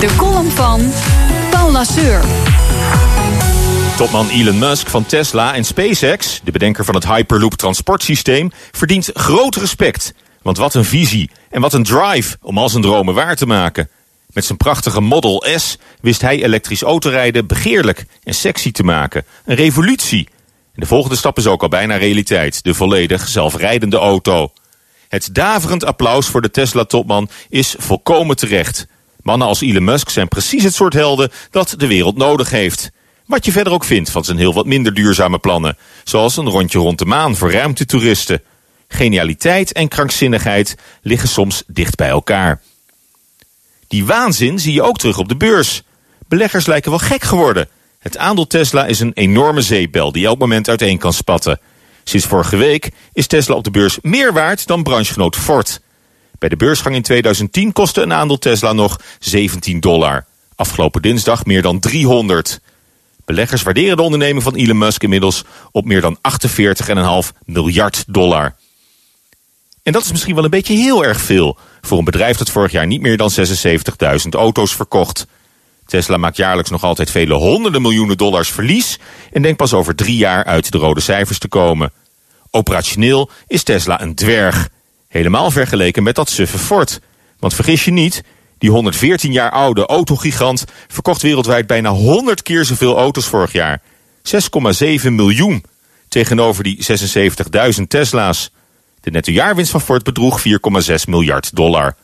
De column van Paul Lasseur. Topman Elon Musk van Tesla en SpaceX, de bedenker van het Hyperloop transportsysteem, verdient groot respect. Want wat een visie en wat een drive om al zijn dromen waar te maken. Met zijn prachtige Model S wist hij elektrisch autorijden begeerlijk en sexy te maken. Een revolutie. En de volgende stap is ook al bijna realiteit. De volledig zelfrijdende auto. Het daverend applaus voor de Tesla-topman is volkomen terecht. Mannen als Elon Musk zijn precies het soort helden dat de wereld nodig heeft. Wat je verder ook vindt van zijn heel wat minder duurzame plannen. Zoals een rondje rond de maan voor ruimtetoeristen. Genialiteit en krankzinnigheid liggen soms dicht bij elkaar. Die waanzin zie je ook terug op de beurs. Beleggers lijken wel gek geworden. Het aandeel Tesla is een enorme zeepbel die elk moment uiteen kan spatten. Sinds vorige week is Tesla op de beurs meer waard dan branchegenoot Ford. Bij de beursgang in 2010 kostte een aandeel Tesla nog 17 dollar. Afgelopen dinsdag meer dan 300. Beleggers waarderen de onderneming van Elon Musk inmiddels op meer dan 48,5 miljard dollar. En dat is misschien wel een beetje heel erg veel voor een bedrijf dat vorig jaar niet meer dan 76.000 auto's verkocht. Tesla maakt jaarlijks nog altijd vele honderden miljoenen dollars verlies en denkt pas over drie jaar uit de rode cijfers te komen. Operationeel is Tesla een dwerg. Helemaal vergeleken met dat suffe Ford. Want vergis je niet, die 114 jaar oude autogigant verkocht wereldwijd bijna 100 keer zoveel auto's vorig jaar. 6,7 miljoen tegenover die 76.000 Tesla's. De nettojaarwinst van Ford bedroeg 4,6 miljard dollar.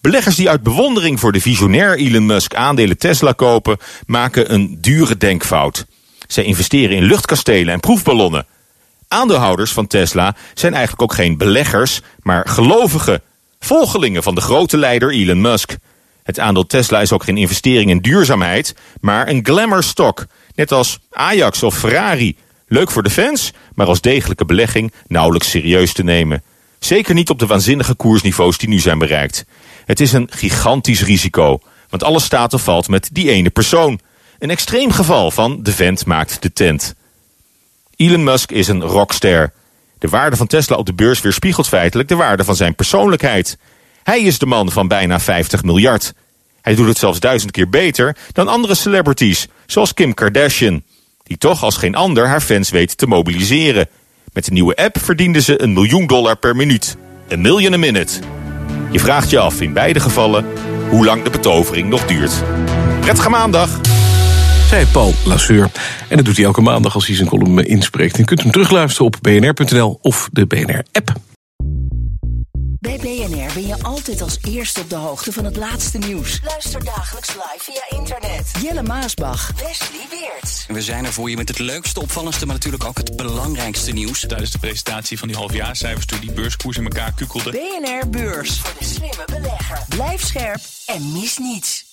Beleggers die uit bewondering voor de visionair Elon Musk aandelen Tesla kopen, maken een dure denkfout. Zij investeren in luchtkastelen en proefballonnen. Aandeelhouders van Tesla zijn eigenlijk ook geen beleggers, maar gelovigen, volgelingen van de grote leider Elon Musk. Het aandeel Tesla is ook geen investering in duurzaamheid, maar een glamour stock, net als Ajax of Ferrari. Leuk voor de fans, maar als degelijke belegging nauwelijks serieus te nemen. Zeker niet op de waanzinnige koersniveaus die nu zijn bereikt. Het is een gigantisch risico, want alles staat of valt met die ene persoon. Een extreem geval van de vent maakt de tent. Elon Musk is een rockster. De waarde van Tesla op de beurs weerspiegelt feitelijk de waarde van zijn persoonlijkheid. Hij is de man van bijna 50 miljard. Hij doet het zelfs duizend keer beter dan andere celebrities, zoals Kim Kardashian. Die toch als geen ander haar fans weet te mobiliseren. Met de nieuwe app verdiende ze een miljoen dollar per minuut. Een million a minute. Je vraagt je af in beide gevallen hoe lang de betovering nog duurt. Prettige maandag! Zei Paul Lasseur. En dat doet hij elke maandag als hij zijn column inspreekt. En je kunt hem terugluisteren op bnr.nl of de BNR-app. Bij BNR ben je altijd als eerste op de hoogte van het laatste nieuws. Luister dagelijks live via internet. Jelle Maasbach. Wesley Weert. We zijn er voor je met het leukste, opvallendste, maar natuurlijk ook het belangrijkste nieuws. Tijdens de presentatie van die halfjaarcijfers toen die beurskoers in elkaar kukkelde. BNR Beurs. Voor de slimme belegger. Blijf scherp en mis niets.